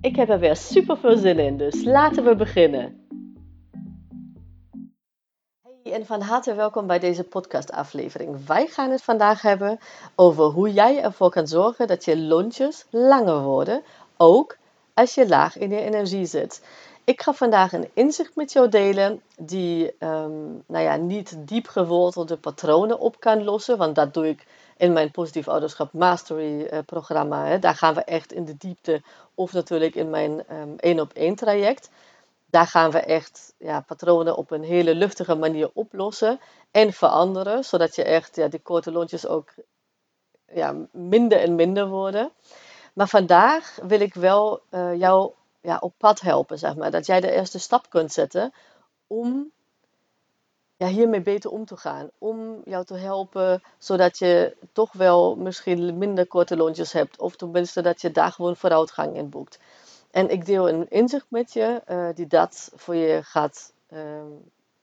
Ik heb er weer super veel zin in, dus laten we beginnen. Hey en van harte welkom bij deze podcastaflevering. Wij gaan het vandaag hebben over hoe jij ervoor kan zorgen dat je lontjes langer worden, ook als je laag in je energie zit. Ik ga vandaag een inzicht met jou delen die um, nou ja, niet diep gewortelde patronen op kan lossen, want dat doe ik in mijn Positief Ouderschap Mastery uh, programma. Hè. Daar gaan we echt in de diepte, of natuurlijk in mijn één op één traject. Daar gaan we echt ja, patronen op een hele luchtige manier oplossen en veranderen, zodat je echt ja, die korte lontjes ook ja, minder en minder worden. Maar vandaag wil ik wel uh, jou ja, op pad helpen, zeg maar. Dat jij de eerste stap kunt zetten om ja, hiermee beter om te gaan. Om jou te helpen, zodat je toch wel misschien minder korte lontjes hebt. Of tenminste dat je daar gewoon vooruitgang in boekt. En ik deel een inzicht met je uh, die dat voor je gaat uh,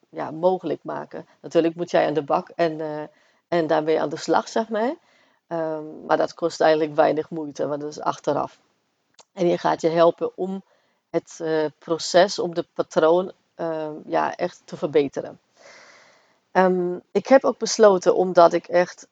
ja, mogelijk maken. Natuurlijk moet jij aan de bak en, uh, en daarmee aan de slag, zeg maar. Um, maar dat kost eigenlijk weinig moeite, want dat is achteraf. En je gaat je helpen om het uh, proces, om de patroon uh, ja, echt te verbeteren. Um, ik heb ook besloten, omdat ik echt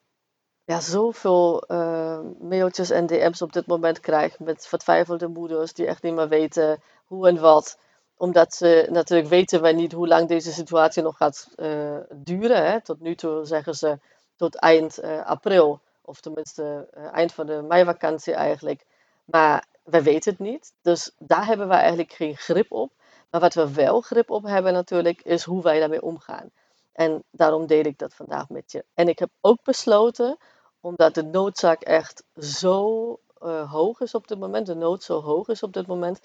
ja, zoveel uh, mailtjes en DM's op dit moment krijg met vertwijfelde moeders die echt niet meer weten hoe en wat. Omdat ze natuurlijk weten wij niet hoe lang deze situatie nog gaat uh, duren. Hè. Tot nu toe zeggen ze tot eind uh, april, of tenminste eind van de meivakantie eigenlijk. Maar we weten het niet. Dus daar hebben we eigenlijk geen grip op. Maar wat we wel grip op hebben natuurlijk, is hoe wij daarmee omgaan. En daarom deel ik dat vandaag met je. En ik heb ook besloten, omdat de noodzaak echt zo uh, hoog is op dit moment, de nood zo hoog is op dit moment,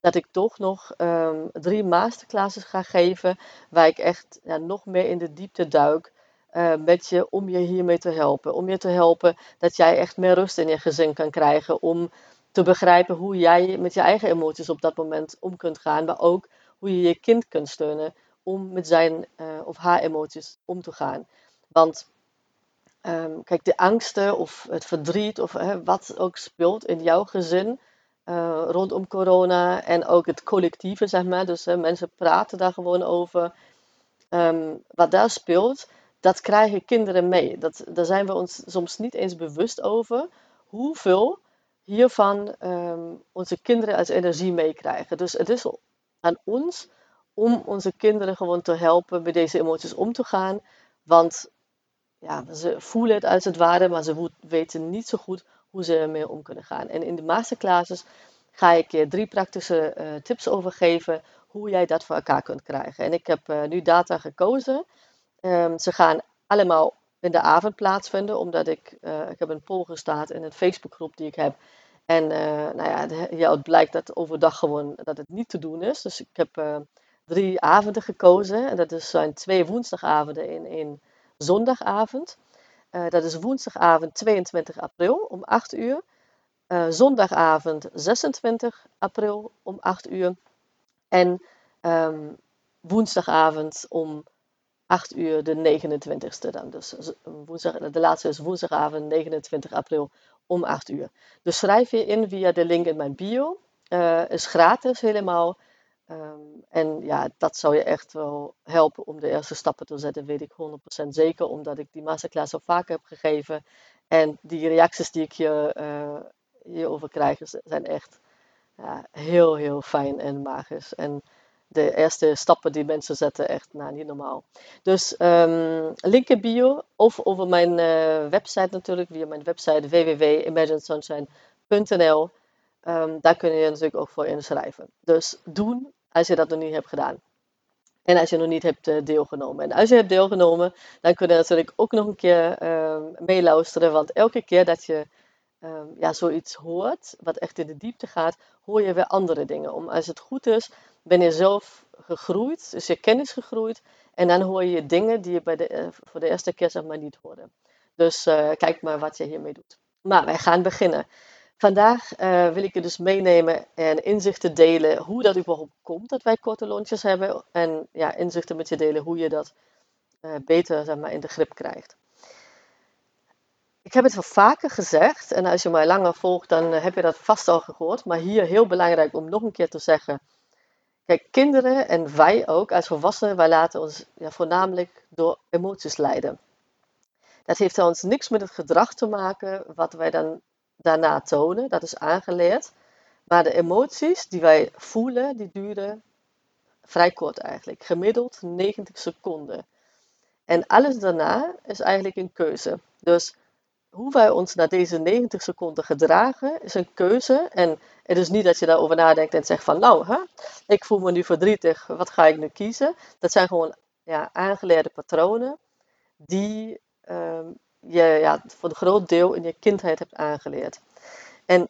dat ik toch nog um, drie masterclasses ga geven, waar ik echt ja, nog meer in de diepte duik. Uh, met je om je hiermee te helpen. Om je te helpen dat jij echt meer rust in je gezin kan krijgen. Om te begrijpen hoe jij met je eigen emoties op dat moment om kunt gaan, maar ook hoe je je kind kunt steunen om met zijn uh, of haar emoties om te gaan. Want um, kijk, de angsten of het verdriet of wat ook speelt in jouw gezin uh, rondom corona en ook het collectieve, zeg maar. Dus mensen praten daar gewoon over. Um, wat daar speelt, dat krijgen kinderen mee. Dat, daar zijn we ons soms niet eens bewust over. Hoeveel hiervan um, onze kinderen als energie meekrijgen. Dus het is aan ons om onze kinderen gewoon te helpen met deze emoties om te gaan. Want ja, ze voelen het als het ware, maar ze weten niet zo goed hoe ze ermee om kunnen gaan. En in de masterclasses ga ik je drie praktische uh, tips overgeven hoe jij dat voor elkaar kunt krijgen. En ik heb uh, nu data gekozen. Um, ze gaan allemaal in de avond plaatsvinden, omdat ik, uh, ik heb een poll gestart in een Facebookgroep die ik heb. En nou ja, ja, het blijkt dat overdag gewoon dat het niet te doen is. Dus ik heb drie avonden gekozen. En dat is, zijn twee woensdagavonden en één zondagavond. Uh, dat is woensdagavond 22 april om 8 uur. zondagavond 26 april om 8 uur. En um, woensdagavond om 8 uur de 29ste dan. Dus woensdag, de laatste is woensdagavond 29 april om 8 uur. Dus schrijf je in via de link in mijn bio. Uh, is gratis helemaal. Um, en ja, dat zou je echt wel helpen om de eerste stappen te zetten, weet ik 100% zeker, omdat ik die masterclass zo vaak heb gegeven. En die reacties die ik je, uh, hierover krijg, zijn echt ja, heel, heel fijn en magisch. En de eerste stappen die mensen zetten, echt nou, niet normaal. Dus um, link in bio of over mijn uh, website natuurlijk, via mijn website www.imaginesunshine.nl. Um, ehm, daar kun je natuurlijk ook voor inschrijven. Dus doen als je dat nog niet hebt gedaan. En als je nog niet hebt uh, deelgenomen. En als je hebt deelgenomen, dan kun je natuurlijk ook nog een keer uh, meeluisteren. Want elke keer dat je ehm, ja, zoiets hoort, wat echt in de diepte gaat, hoor je weer andere dingen. Om, als het goed is, ben je zelf gegroeid, is je kennis gegroeid. En dan hoor je dingen die je bij de, eh, voor de eerste keer zeg maar niet hoorde. Dus uh, kijk maar wat je hiermee doet. Maar wij gaan beginnen. Vandaag uh, wil ik je dus meenemen en inzichten delen hoe dat überhaupt komt dat wij korte lontjes hebben. En ja, inzichten met je delen hoe je dat beter zeg maar, in de grip krijgt. Ik heb het wel vaker gezegd en als je mij langer volgt dan heb je dat vast al gehoord. Maar hier heel belangrijk om nog een keer te zeggen Kijk, kinderen en wij ook als volwassenen, wij laten ons ja, voornamelijk door emoties leiden. Dat heeft ons niks met het gedrag te maken wat wij dan daarna tonen, dat is aangeleerd. Maar de emoties die wij voelen, die duren vrij kort eigenlijk, gemiddeld 90 seconden. En alles daarna is eigenlijk een keuze. Dus hoe wij ons na deze 90 seconden gedragen, is een keuze. En het is niet dat je daarover nadenkt en zegt van, nou, hè, ik voel me nu verdrietig, wat ga ik nu kiezen? Dat zijn gewoon ja, aangeleerde patronen die ehm, je ja, voor een groot deel in je kindheid hebt aangeleerd. En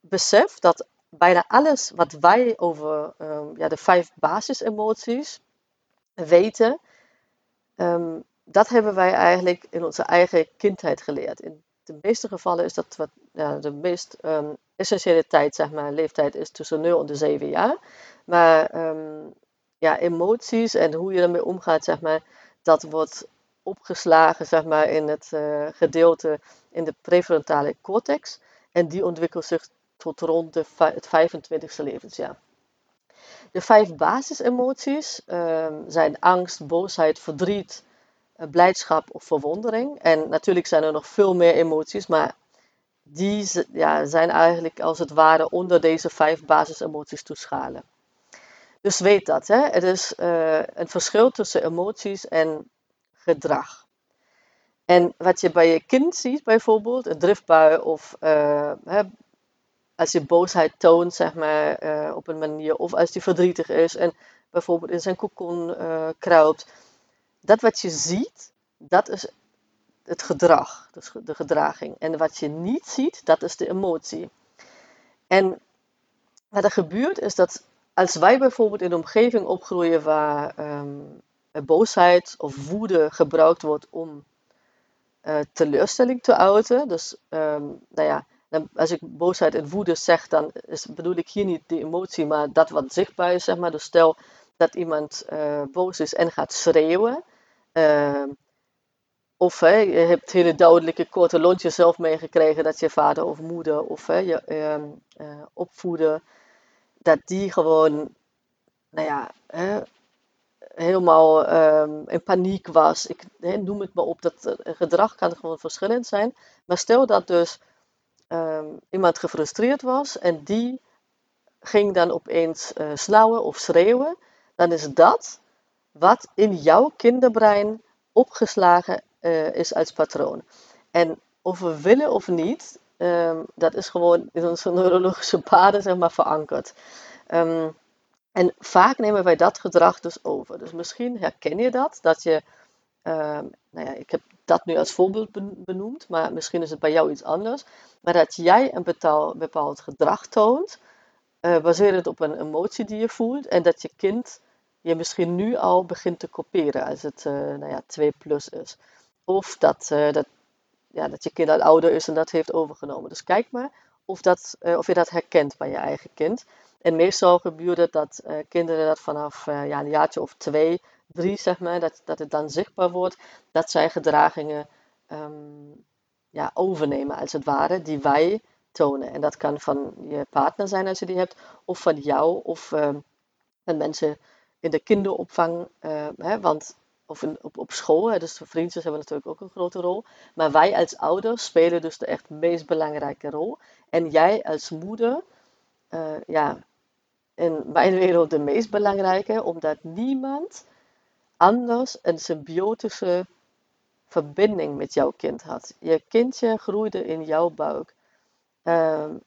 besef dat bijna alles wat wij over um, ja, de vijf basisemoties weten, um, dat hebben wij eigenlijk in onze eigen kindheid geleerd. In de meeste gevallen is dat wat ja, de meest um, essentiële tijd, zeg maar, leeftijd is tussen 0 en de 7 jaar. Maar ja, emoties en hoe je ermee omgaat, zeg maar, dat wordt opgeslagen zeg maar, in het uh, gedeelte in de prefrontale cortex. En die ontwikkelt zich tot rond de het 25e levensjaar. De vijf basisemoties um, zijn angst, boosheid, verdriet, eh, blijdschap of verwondering. En natuurlijk zijn er nog veel meer emoties, maar die ja, zijn eigenlijk als het ware onder deze vijf basisemoties toeschalen. Dus weet dat, hè? het is uh, een verschil tussen emoties en gedrag. En wat je bij je kind ziet, bijvoorbeeld, een driftbui of uh, hè, als je boosheid toont, zeg maar, uh, op een manier, of als hij verdrietig is en bijvoorbeeld in zijn kokon kruipt, dat wat je ziet, dat is het gedrag, dus de gedraging. En wat je niet ziet, dat is de emotie. En wat er gebeurt is dat als wij bijvoorbeeld in een omgeving opgroeien waar um, boosheid of woede gebruikt wordt om uh, teleurstelling te uiten, dus um, nou ja, als ik boosheid en woede zeg, dan bedoel ik hier niet die emotie, maar dat wat zichtbaar is, zeg maar. Dus stel dat iemand uh, boos is en gaat schreeuwen, Ehm, of hè, je hebt hele duidelijke korte lontjes zelf meegekregen dat je vader of moeder of hè, je uh, opvoeden, dat die gewoon, nou ja, hè, helemaal um, in paniek was. Ik noem het maar op, dat gedrag kan gewoon verschillend zijn. Maar stel dat dus iemand gefrustreerd was en die ging dan opeens uh, snauwen of schreeuwen, dan is dat wat in jouw kinderbrein opgeslagen uh, is als patroon. En of we willen of niet, um, dat is gewoon in onze neurologische paden zeg maar, verankerd. En vaak nemen wij dat gedrag dus over. Dus misschien herken je dat, dat je, um, nou ja, ik heb dat nu als voorbeeld benoemd, maar misschien is het bij jou iets anders. Maar dat jij een bepaald, gedrag toont, uh, baserend op een emotie die je voelt, en dat je kind je misschien nu al begint te kopiëren als het uh, nou ja, 2 plus is. Of dat, uh, dat, ja, dat je kind al ouder is en dat heeft overgenomen. Dus kijk maar of, dat, of je dat herkent bij je eigen kind. En meestal gebeurt het dat kinderen dat vanaf ja, een jaartje of twee, drie zeg maar, dat, dat het dan zichtbaar wordt dat zij gedragingen um, ja, overnemen als het ware, die wij tonen. En dat kan van je partner zijn als je die hebt, of van jou, of um, van mensen in de kinderopvang, uh, hè, want, of in, op, op school, hè, dus vriendjes hebben natuurlijk ook een grote rol. Maar wij als ouders spelen dus de echt meest belangrijke rol. En jij als moeder, ja, in mijn wereld de meest belangrijke, omdat niemand anders een symbiotische verbinding met jouw kind had. Je kindje groeide in jouw buik.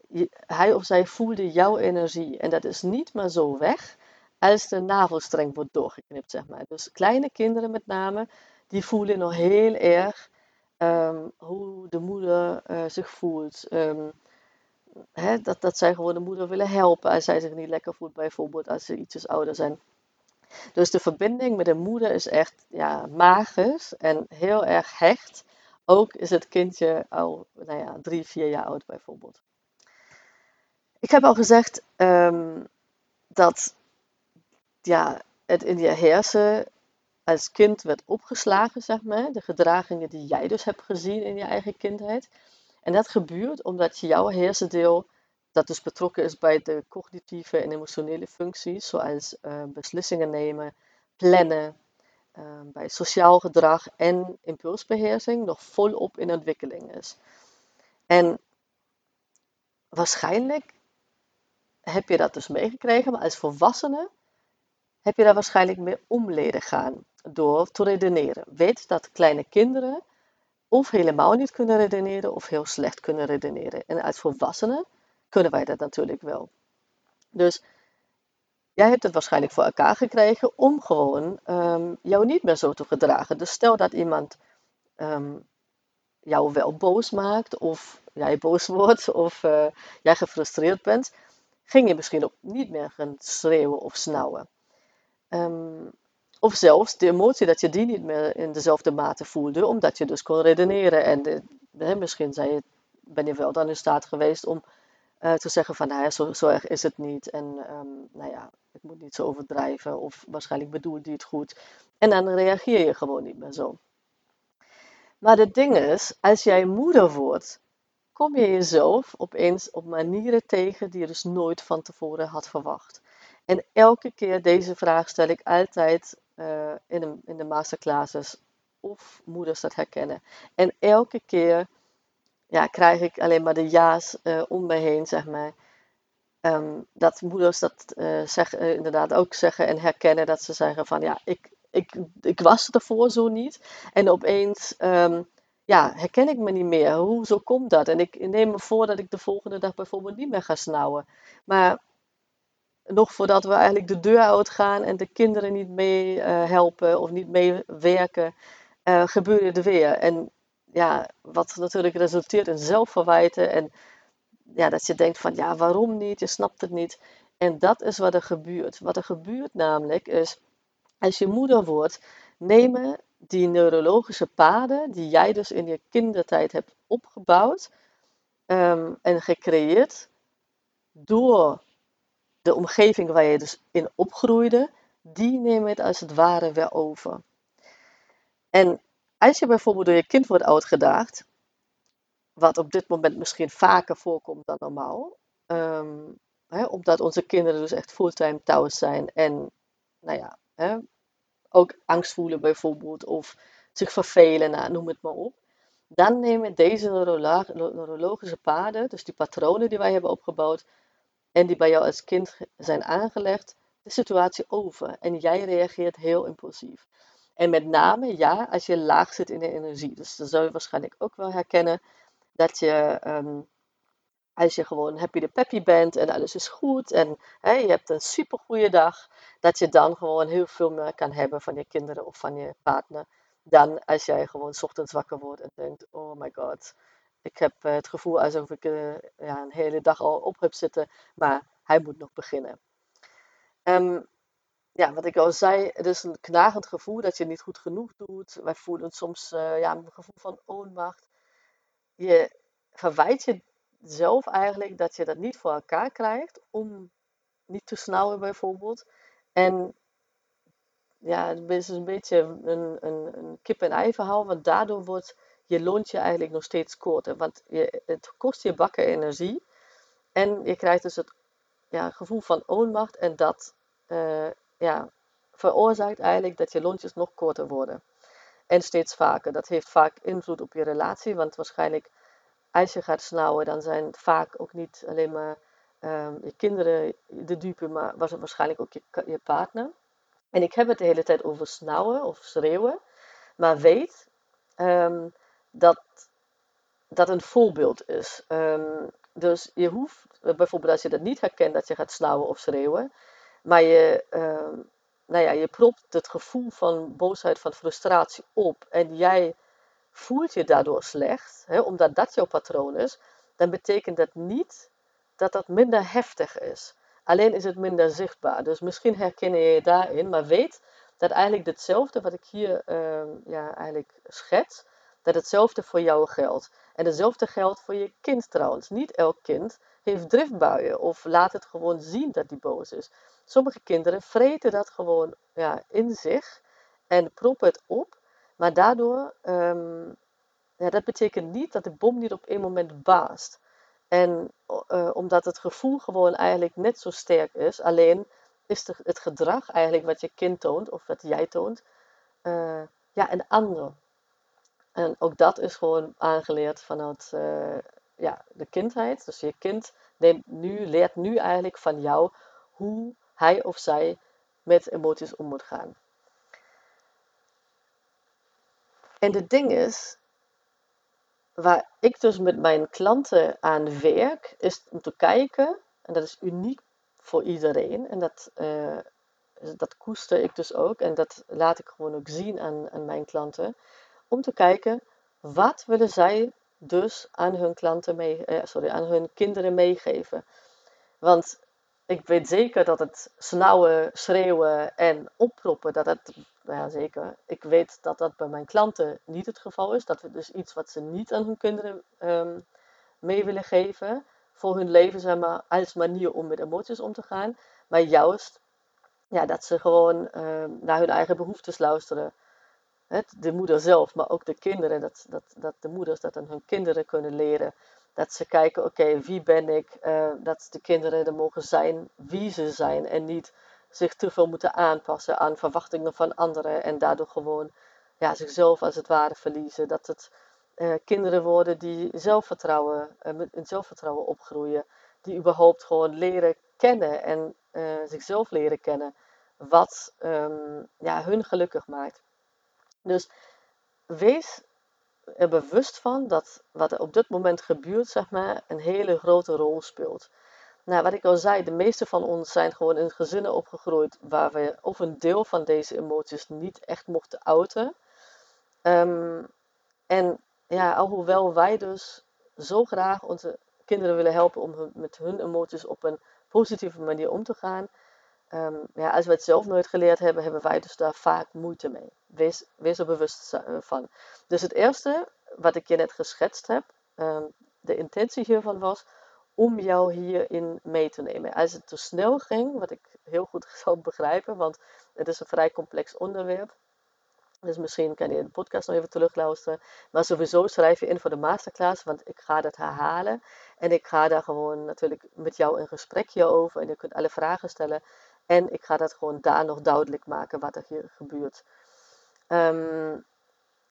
Je, hij of zij voelde jouw energie. En dat is niet maar zo weg als de navelstreng wordt doorgeknipt, zeg maar. Dus kleine kinderen met name, die voelen nog heel erg ehm, hoe de moeder eh, zich voelt. Ehm, dat, dat zij gewoon de moeder willen helpen als zij zich niet lekker voelt, bijvoorbeeld als ze ietsjes ouder zijn. Dus de verbinding met de moeder is echt ja, magisch en heel erg hecht. Ook is het kindje al nou ja, drie, vier jaar oud bijvoorbeeld. Ik heb al gezegd ehm, dat ja, het in je hersen als kind werd opgeslagen, zeg maar. De gedragingen die jij dus hebt gezien in je eigen kindheid. En dat gebeurt omdat jouw hersendeel, dat dus betrokken is bij de cognitieve en emotionele functies, zoals uh, beslissingen nemen, plannen, uh, bij sociaal gedrag en impulsbeheersing, nog volop in ontwikkeling is. En waarschijnlijk heb je dat dus meegekregen, maar als volwassene heb je daar waarschijnlijk mee om leren gaan door te redeneren. Weet dat kleine kinderen of helemaal niet kunnen redeneren of heel slecht kunnen redeneren. En als volwassenen kunnen wij dat natuurlijk wel. Dus jij hebt het waarschijnlijk voor elkaar gekregen om gewoon um, jou niet meer zo te gedragen. Dus stel dat iemand ehm, jou wel boos maakt, of jij boos wordt, of uh, jij gefrustreerd bent, ging je misschien ook niet meer gaan schreeuwen of snauwen. Um, of zelfs de emotie dat je die niet meer in dezelfde mate voelde, omdat je dus kon redeneren. En misschien zei je, ben je wel dan in staat geweest om uh, te zeggen van, nou ja, zo, zo, erg is het niet. En um, nou ja, ik moet niet zo overdrijven. Of waarschijnlijk bedoelt hij het goed. En dan reageer je gewoon niet meer zo. Maar het ding is, als jij moeder wordt, kom je jezelf opeens op manieren tegen die je dus nooit van tevoren had verwacht. En elke keer deze vraag stel ik altijd uh, in, de, in de masterclasses of moeders dat herkennen. En elke keer ja, krijg ik alleen maar de ja's uh, om me heen, zeg maar. Um, dat moeders dat uh, zeg, inderdaad ook zeggen en herkennen. Dat ze zeggen van ja, ik, ik, ik was ervoor zo niet. En opeens um, ja, herken ik me niet meer. Hoezo komt dat? En ik neem me voor dat ik de volgende dag bijvoorbeeld niet meer ga snauwen. Maar nog voordat we eigenlijk de deur uitgaan en de kinderen niet mee uh, helpen of niet meewerken, uh, gebeurde er weer. En ja, wat natuurlijk resulteert in zelfverwijten en ja, dat je denkt van ja, waarom niet? Je snapt het niet. En dat is wat er gebeurt. Wat er gebeurt namelijk is, als je moeder wordt, nemen die neurologische paden die jij dus in je kindertijd hebt opgebouwd um, en gecreëerd door de omgeving waar je dus in opgroeide, die nemen het als het ware weer over. En als je bijvoorbeeld door je kind wordt uitgedaagd, wat op dit moment misschien vaker voorkomt dan normaal, um, hè, omdat onze kinderen dus echt fulltime thuis zijn en nou ja, hè, ook angst voelen bijvoorbeeld of zich vervelen, nou, noem het maar op. Dan nemen deze neurologische paden, dus die patronen die wij hebben opgebouwd, en die bij jou als kind zijn aangelegd, de situatie over. En jij reageert heel impulsief. En met name, ja, als je laag zit in de energie. Dus dan zou je waarschijnlijk ook wel herkennen dat je, um, als je gewoon happy de peppy bent en alles is goed en hè, je hebt een super goede dag, dat je dan gewoon heel veel meer kan hebben van je kinderen of van je partner. Dan als jij gewoon ochtends wakker wordt en denkt, oh my god, ik heb eh, het gevoel alsof ik uh, ja, een hele dag al op heb zitten, maar hij moet nog beginnen. Um, ja, wat ik al zei, het is een knagend gevoel dat je niet goed genoeg doet. Wij voelen soms uh, ja, een gevoel van onmacht. Je verwijt jezelf eigenlijk dat je dat niet voor elkaar krijgt om niet te snauwen bijvoorbeeld. En ja, het is een beetje een, een, een kip-en-ei verhaal, want daardoor wordt je lontje eigenlijk nog steeds korter. Want je, het kost je bakken energie. En je krijgt dus het ja, gevoel van onmacht. En dat uh, ja, veroorzaakt eigenlijk dat je lontjes nog korter worden. En steeds vaker. Dat heeft vaak invloed op je relatie. Want waarschijnlijk als je gaat snauwen, dan zijn het vaak ook niet alleen maar um, je kinderen de dupe, maar was het waarschijnlijk ook je, je partner. En ik heb het de hele tijd over snauwen of schreeuwen. Maar weet um, dat dat een voorbeeld is. Um, dus je hoeft, eh, bijvoorbeeld als je dat niet herkent, dat je gaat snauwen of schreeuwen, maar je, um, nou ja, je propt het gevoel van boosheid, van frustratie op en jij voelt je daardoor slecht, hè, omdat dat jouw patroon is, dan betekent dat niet dat dat minder heftig is. Alleen is het minder zichtbaar. Dus misschien herken je je daarin, maar weet dat eigenlijk hetzelfde wat ik hier uh, ja, eigenlijk schets, dat hetzelfde voor jou geldt. En hetzelfde geldt voor je kind trouwens. Niet elk kind heeft driftbuien of laat het gewoon zien dat hij boos is. Sommige kinderen vreten dat gewoon ja, in zich en proppen het op, maar daardoor, um, ja, dat betekent niet dat de bom niet op één moment baast. En uh, omdat het gevoel gewoon eigenlijk net zo sterk is, alleen is het gedrag eigenlijk wat je kind toont of wat jij toont, uh, ja, een ander. En ook dat is gewoon aangeleerd vanuit uh, ja, de kindheid. Dus je kind nu, leert nu eigenlijk van jou hoe hij of zij met emoties om moet gaan. En het ding is, waar ik dus met mijn klanten aan werk, is om te kijken, en dat is uniek voor iedereen, en dat, uh, dat koester ik dus ook, en dat laat ik gewoon ook zien aan, aan mijn klanten, om te kijken, wat willen zij dus aan hun klanten mee, eh, sorry, aan hun kinderen meegeven. Want ik weet zeker dat het snauwen, schreeuwen en opproppen, dat het, nou ja zeker, ik weet dat dat bij mijn klanten niet het geval is. Dat we dus iets wat ze niet aan hun kinderen um, mee willen geven voor hun leven, zeg maar, als manier om met emoties om te gaan. Maar juist, ja, dat ze gewoon um, naar hun eigen behoeftes luisteren het, de moeder zelf, maar ook de kinderen, dat, dat, dat de moeders dat aan hun kinderen kunnen leren. Dat ze kijken, oké, wie ben ik? Uh, dat de kinderen er mogen zijn wie ze zijn en niet zich te veel moeten aanpassen aan verwachtingen van anderen en daardoor gewoon ja, zichzelf als het ware verliezen. Dat het uh, kinderen worden die zelfvertrouwen, uh, zelfvertrouwen opgroeien, die überhaupt gewoon leren kennen en zichzelf leren kennen, wat um, ja, hun gelukkig maakt. Dus wees er bewust van dat wat er op dit moment gebeurt, zeg maar, een hele grote rol speelt. Nou, wat ik al zei, de meeste van ons zijn gewoon in gezinnen opgegroeid waar we of een deel van deze emoties niet echt mochten uiten. Um, en ja, alhoewel wij dus zo graag onze kinderen willen helpen om met hun emoties op een positieve manier om te gaan, um, ja, als we het zelf nooit geleerd hebben, hebben wij dus daar vaak moeite mee. Wees, er bewust eh, van. Dus het eerste wat ik je net geschetst heb, um, de intentie hiervan was om jou hierin mee te nemen. Als het te snel ging, wat ik heel goed zou begrijpen, want het is een vrij complex onderwerp. Dus misschien kan je de podcast nog even terugluisteren. Maar sowieso schrijf je in voor de masterclass, want ik ga dat herhalen. En ik ga daar gewoon natuurlijk met jou een gesprekje over. En je kunt alle vragen stellen. En ik ga dat gewoon daar nog duidelijk maken wat er hier gebeurt. Um,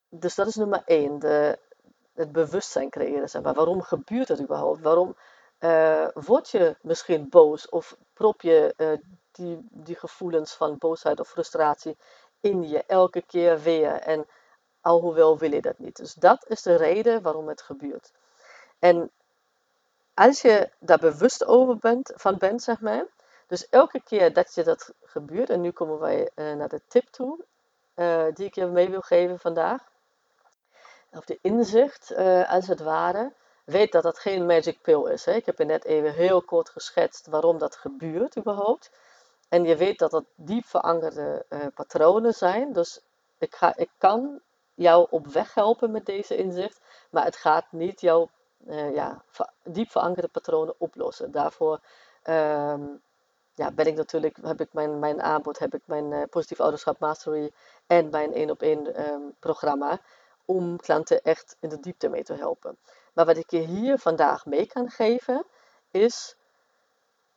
dus dat is nummer één. De, het bewustzijn creëren. Zeg maar. Waarom gebeurt het überhaupt? Waarom uh, word je misschien boos of prop je uh, die, die gevoelens van boosheid of frustratie in je elke keer weer? En alhoewel wil je dat niet. Dus dat is de reden waarom het gebeurt. En als je daar bewust over bent, van bent, zeg maar, dus elke keer dat je dat gebeurt, en nu komen wij uh, naar de tip toe, uh, die ik je mee wil geven vandaag, of de inzicht uh, als het ware, weet dat dat geen magic pill is. Hè? Ik heb je net even heel kort geschetst waarom dat gebeurt überhaupt. En je weet dat dat diep verankerde patronen zijn. Dus ik, ga, ik kan jou op weg helpen met deze inzicht, maar het gaat niet jouw ja, diep verankerde patronen oplossen. Daarvoor um, ja, ben ik natuurlijk, heb ik mijn, mijn aanbod, heb ik mijn uh, positief ouderschap mastery en mijn één op één programma om klanten echt in de diepte mee te helpen. Maar wat ik je hier vandaag mee kan geven is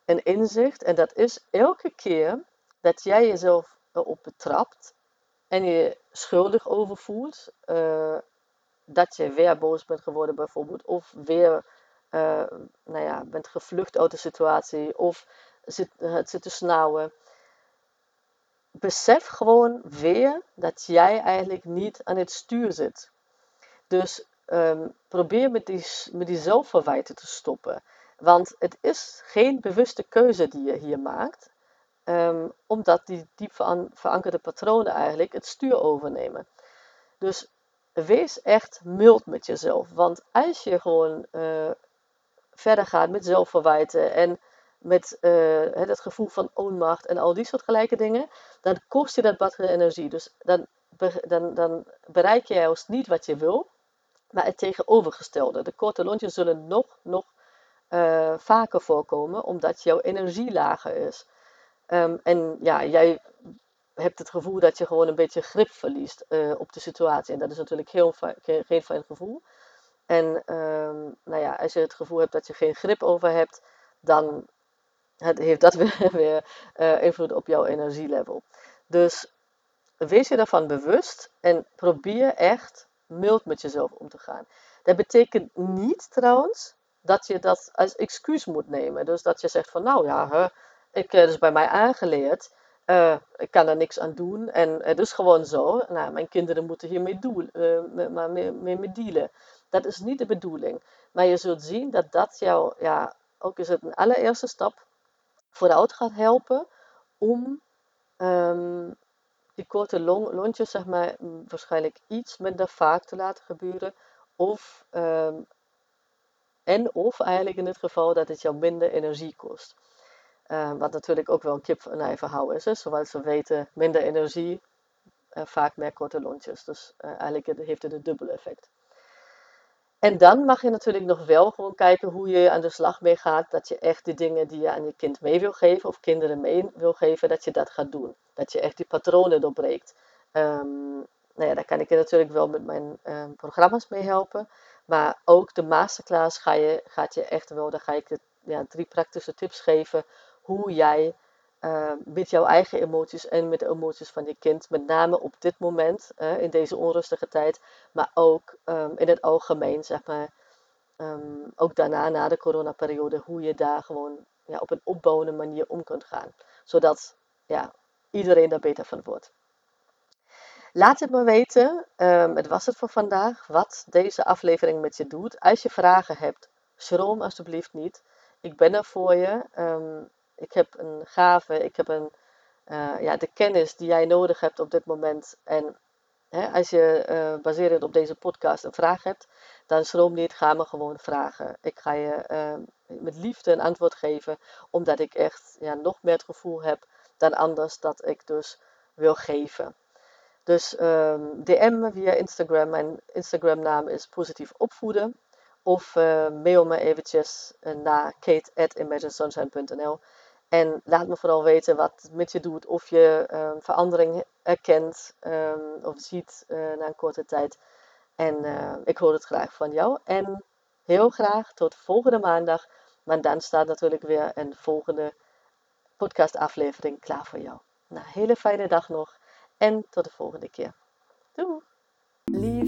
een inzicht en dat is elke keer dat jij jezelf erop betrapt en je schuldig over voelt, uh, dat je weer boos bent geworden bijvoorbeeld of weer uh, nou ja, bent gevlucht uit de situatie of zit, het zit te snauwen. Besef gewoon weer dat jij eigenlijk niet aan het stuur zit. Dus um, probeer met die, met die zelfverwijten te stoppen. Want het is geen bewuste keuze die je hier maakt. Um, omdat die diep verankerde patronen eigenlijk het stuur overnemen. Dus wees echt mild met jezelf. Want als je gewoon uh, verder gaat met zelfverwijten en met het gevoel van onmacht en al die soort gelijke dingen, dan kost je dat batterij energie. Dus dan, dan, dan bereik je juist niet wat je wil, maar het tegenovergestelde. De korte lontjes zullen nog, nog uh, vaker voorkomen, omdat jouw energie lager is. Um, en ja, jij hebt het gevoel dat je gewoon een beetje grip verliest uh, op de situatie. En dat is natuurlijk heel geen, fijn gevoel. En um, nou ja, als je het gevoel hebt dat je geen grip over hebt, dan heeft dat weer, weer uh, invloed op jouw energielevel. Dus wees je daarvan bewust en probeer echt mild met jezelf om te gaan. Dat betekent niet trouwens dat je dat als excuus moet nemen. Dus dat je zegt van nou ja, ik heb dus bij mij aangeleerd. Uh, ik kan er niks aan doen en het is gewoon zo. Nou, mijn kinderen moeten hiermee uh, mee, mee dealen. Dat is niet de bedoeling. Maar je zult zien dat dat jou, ja, ook is het een allereerste stap, vooruit gaat helpen om um, die korte lontjes, zeg maar, waarschijnlijk iets minder vaak te laten gebeuren. Of, um, en of eigenlijk in het geval dat het jou minder energie kost. Uh, wat natuurlijk ook wel een kip en ei verhaal is. Hè? Zoals we weten, minder energie, uh, vaak meer korte lontjes. Dus uh, eigenlijk heeft het een dubbel effect. En dan mag je natuurlijk nog wel gewoon kijken hoe je aan de slag mee gaat. Dat je echt die dingen die je aan je kind mee wil geven of kinderen mee wil geven, dat je dat gaat doen. Dat je echt die patronen doorbreekt. Um, nou ja, daar kan ik je natuurlijk wel met mijn um, programma's mee helpen. Maar ook de masterclass ga je, gaat je echt wel, daar ga ik je ja, drie praktische tips geven hoe jij uh, met jouw eigen emoties en met de emoties van je kind, met name op dit moment, in deze onrustige tijd, maar ook um, in het algemeen, zeg maar, um, ook daarna, na de coronaperiode, hoe je daar gewoon ja, op een opbouwende manier om kunt gaan. Zodat ja, iedereen daar beter van wordt. Laat het me weten, het was het voor vandaag, wat deze aflevering met je doet. Als je vragen hebt, schroom alsjeblieft niet. Ik ben er voor je. Ik heb een gave, ik heb een, uh, ja, de kennis die jij nodig hebt op dit moment. En hè, als je uh, baserend op deze podcast een vraag hebt, dan schroom niet, ga me gewoon vragen. Ik ga je uh, met liefde een antwoord geven, omdat ik echt ja, nog meer het gevoel heb dan anders dat ik dus wil geven. Dus DM me via Instagram. Mijn Instagram naam is positief opvoeden. Of mail me eventjes naar kate.imaginesunshine.nl en laat me vooral weten wat met je doet. Of je um, verandering erkent um, of ziet uh, na een korte tijd. En uh, ik hoor het graag van jou. En heel graag tot volgende maandag. Maar dan staat natuurlijk weer een volgende podcastaflevering klaar voor jou. Nou, hele fijne dag nog. En tot de volgende keer. Doei!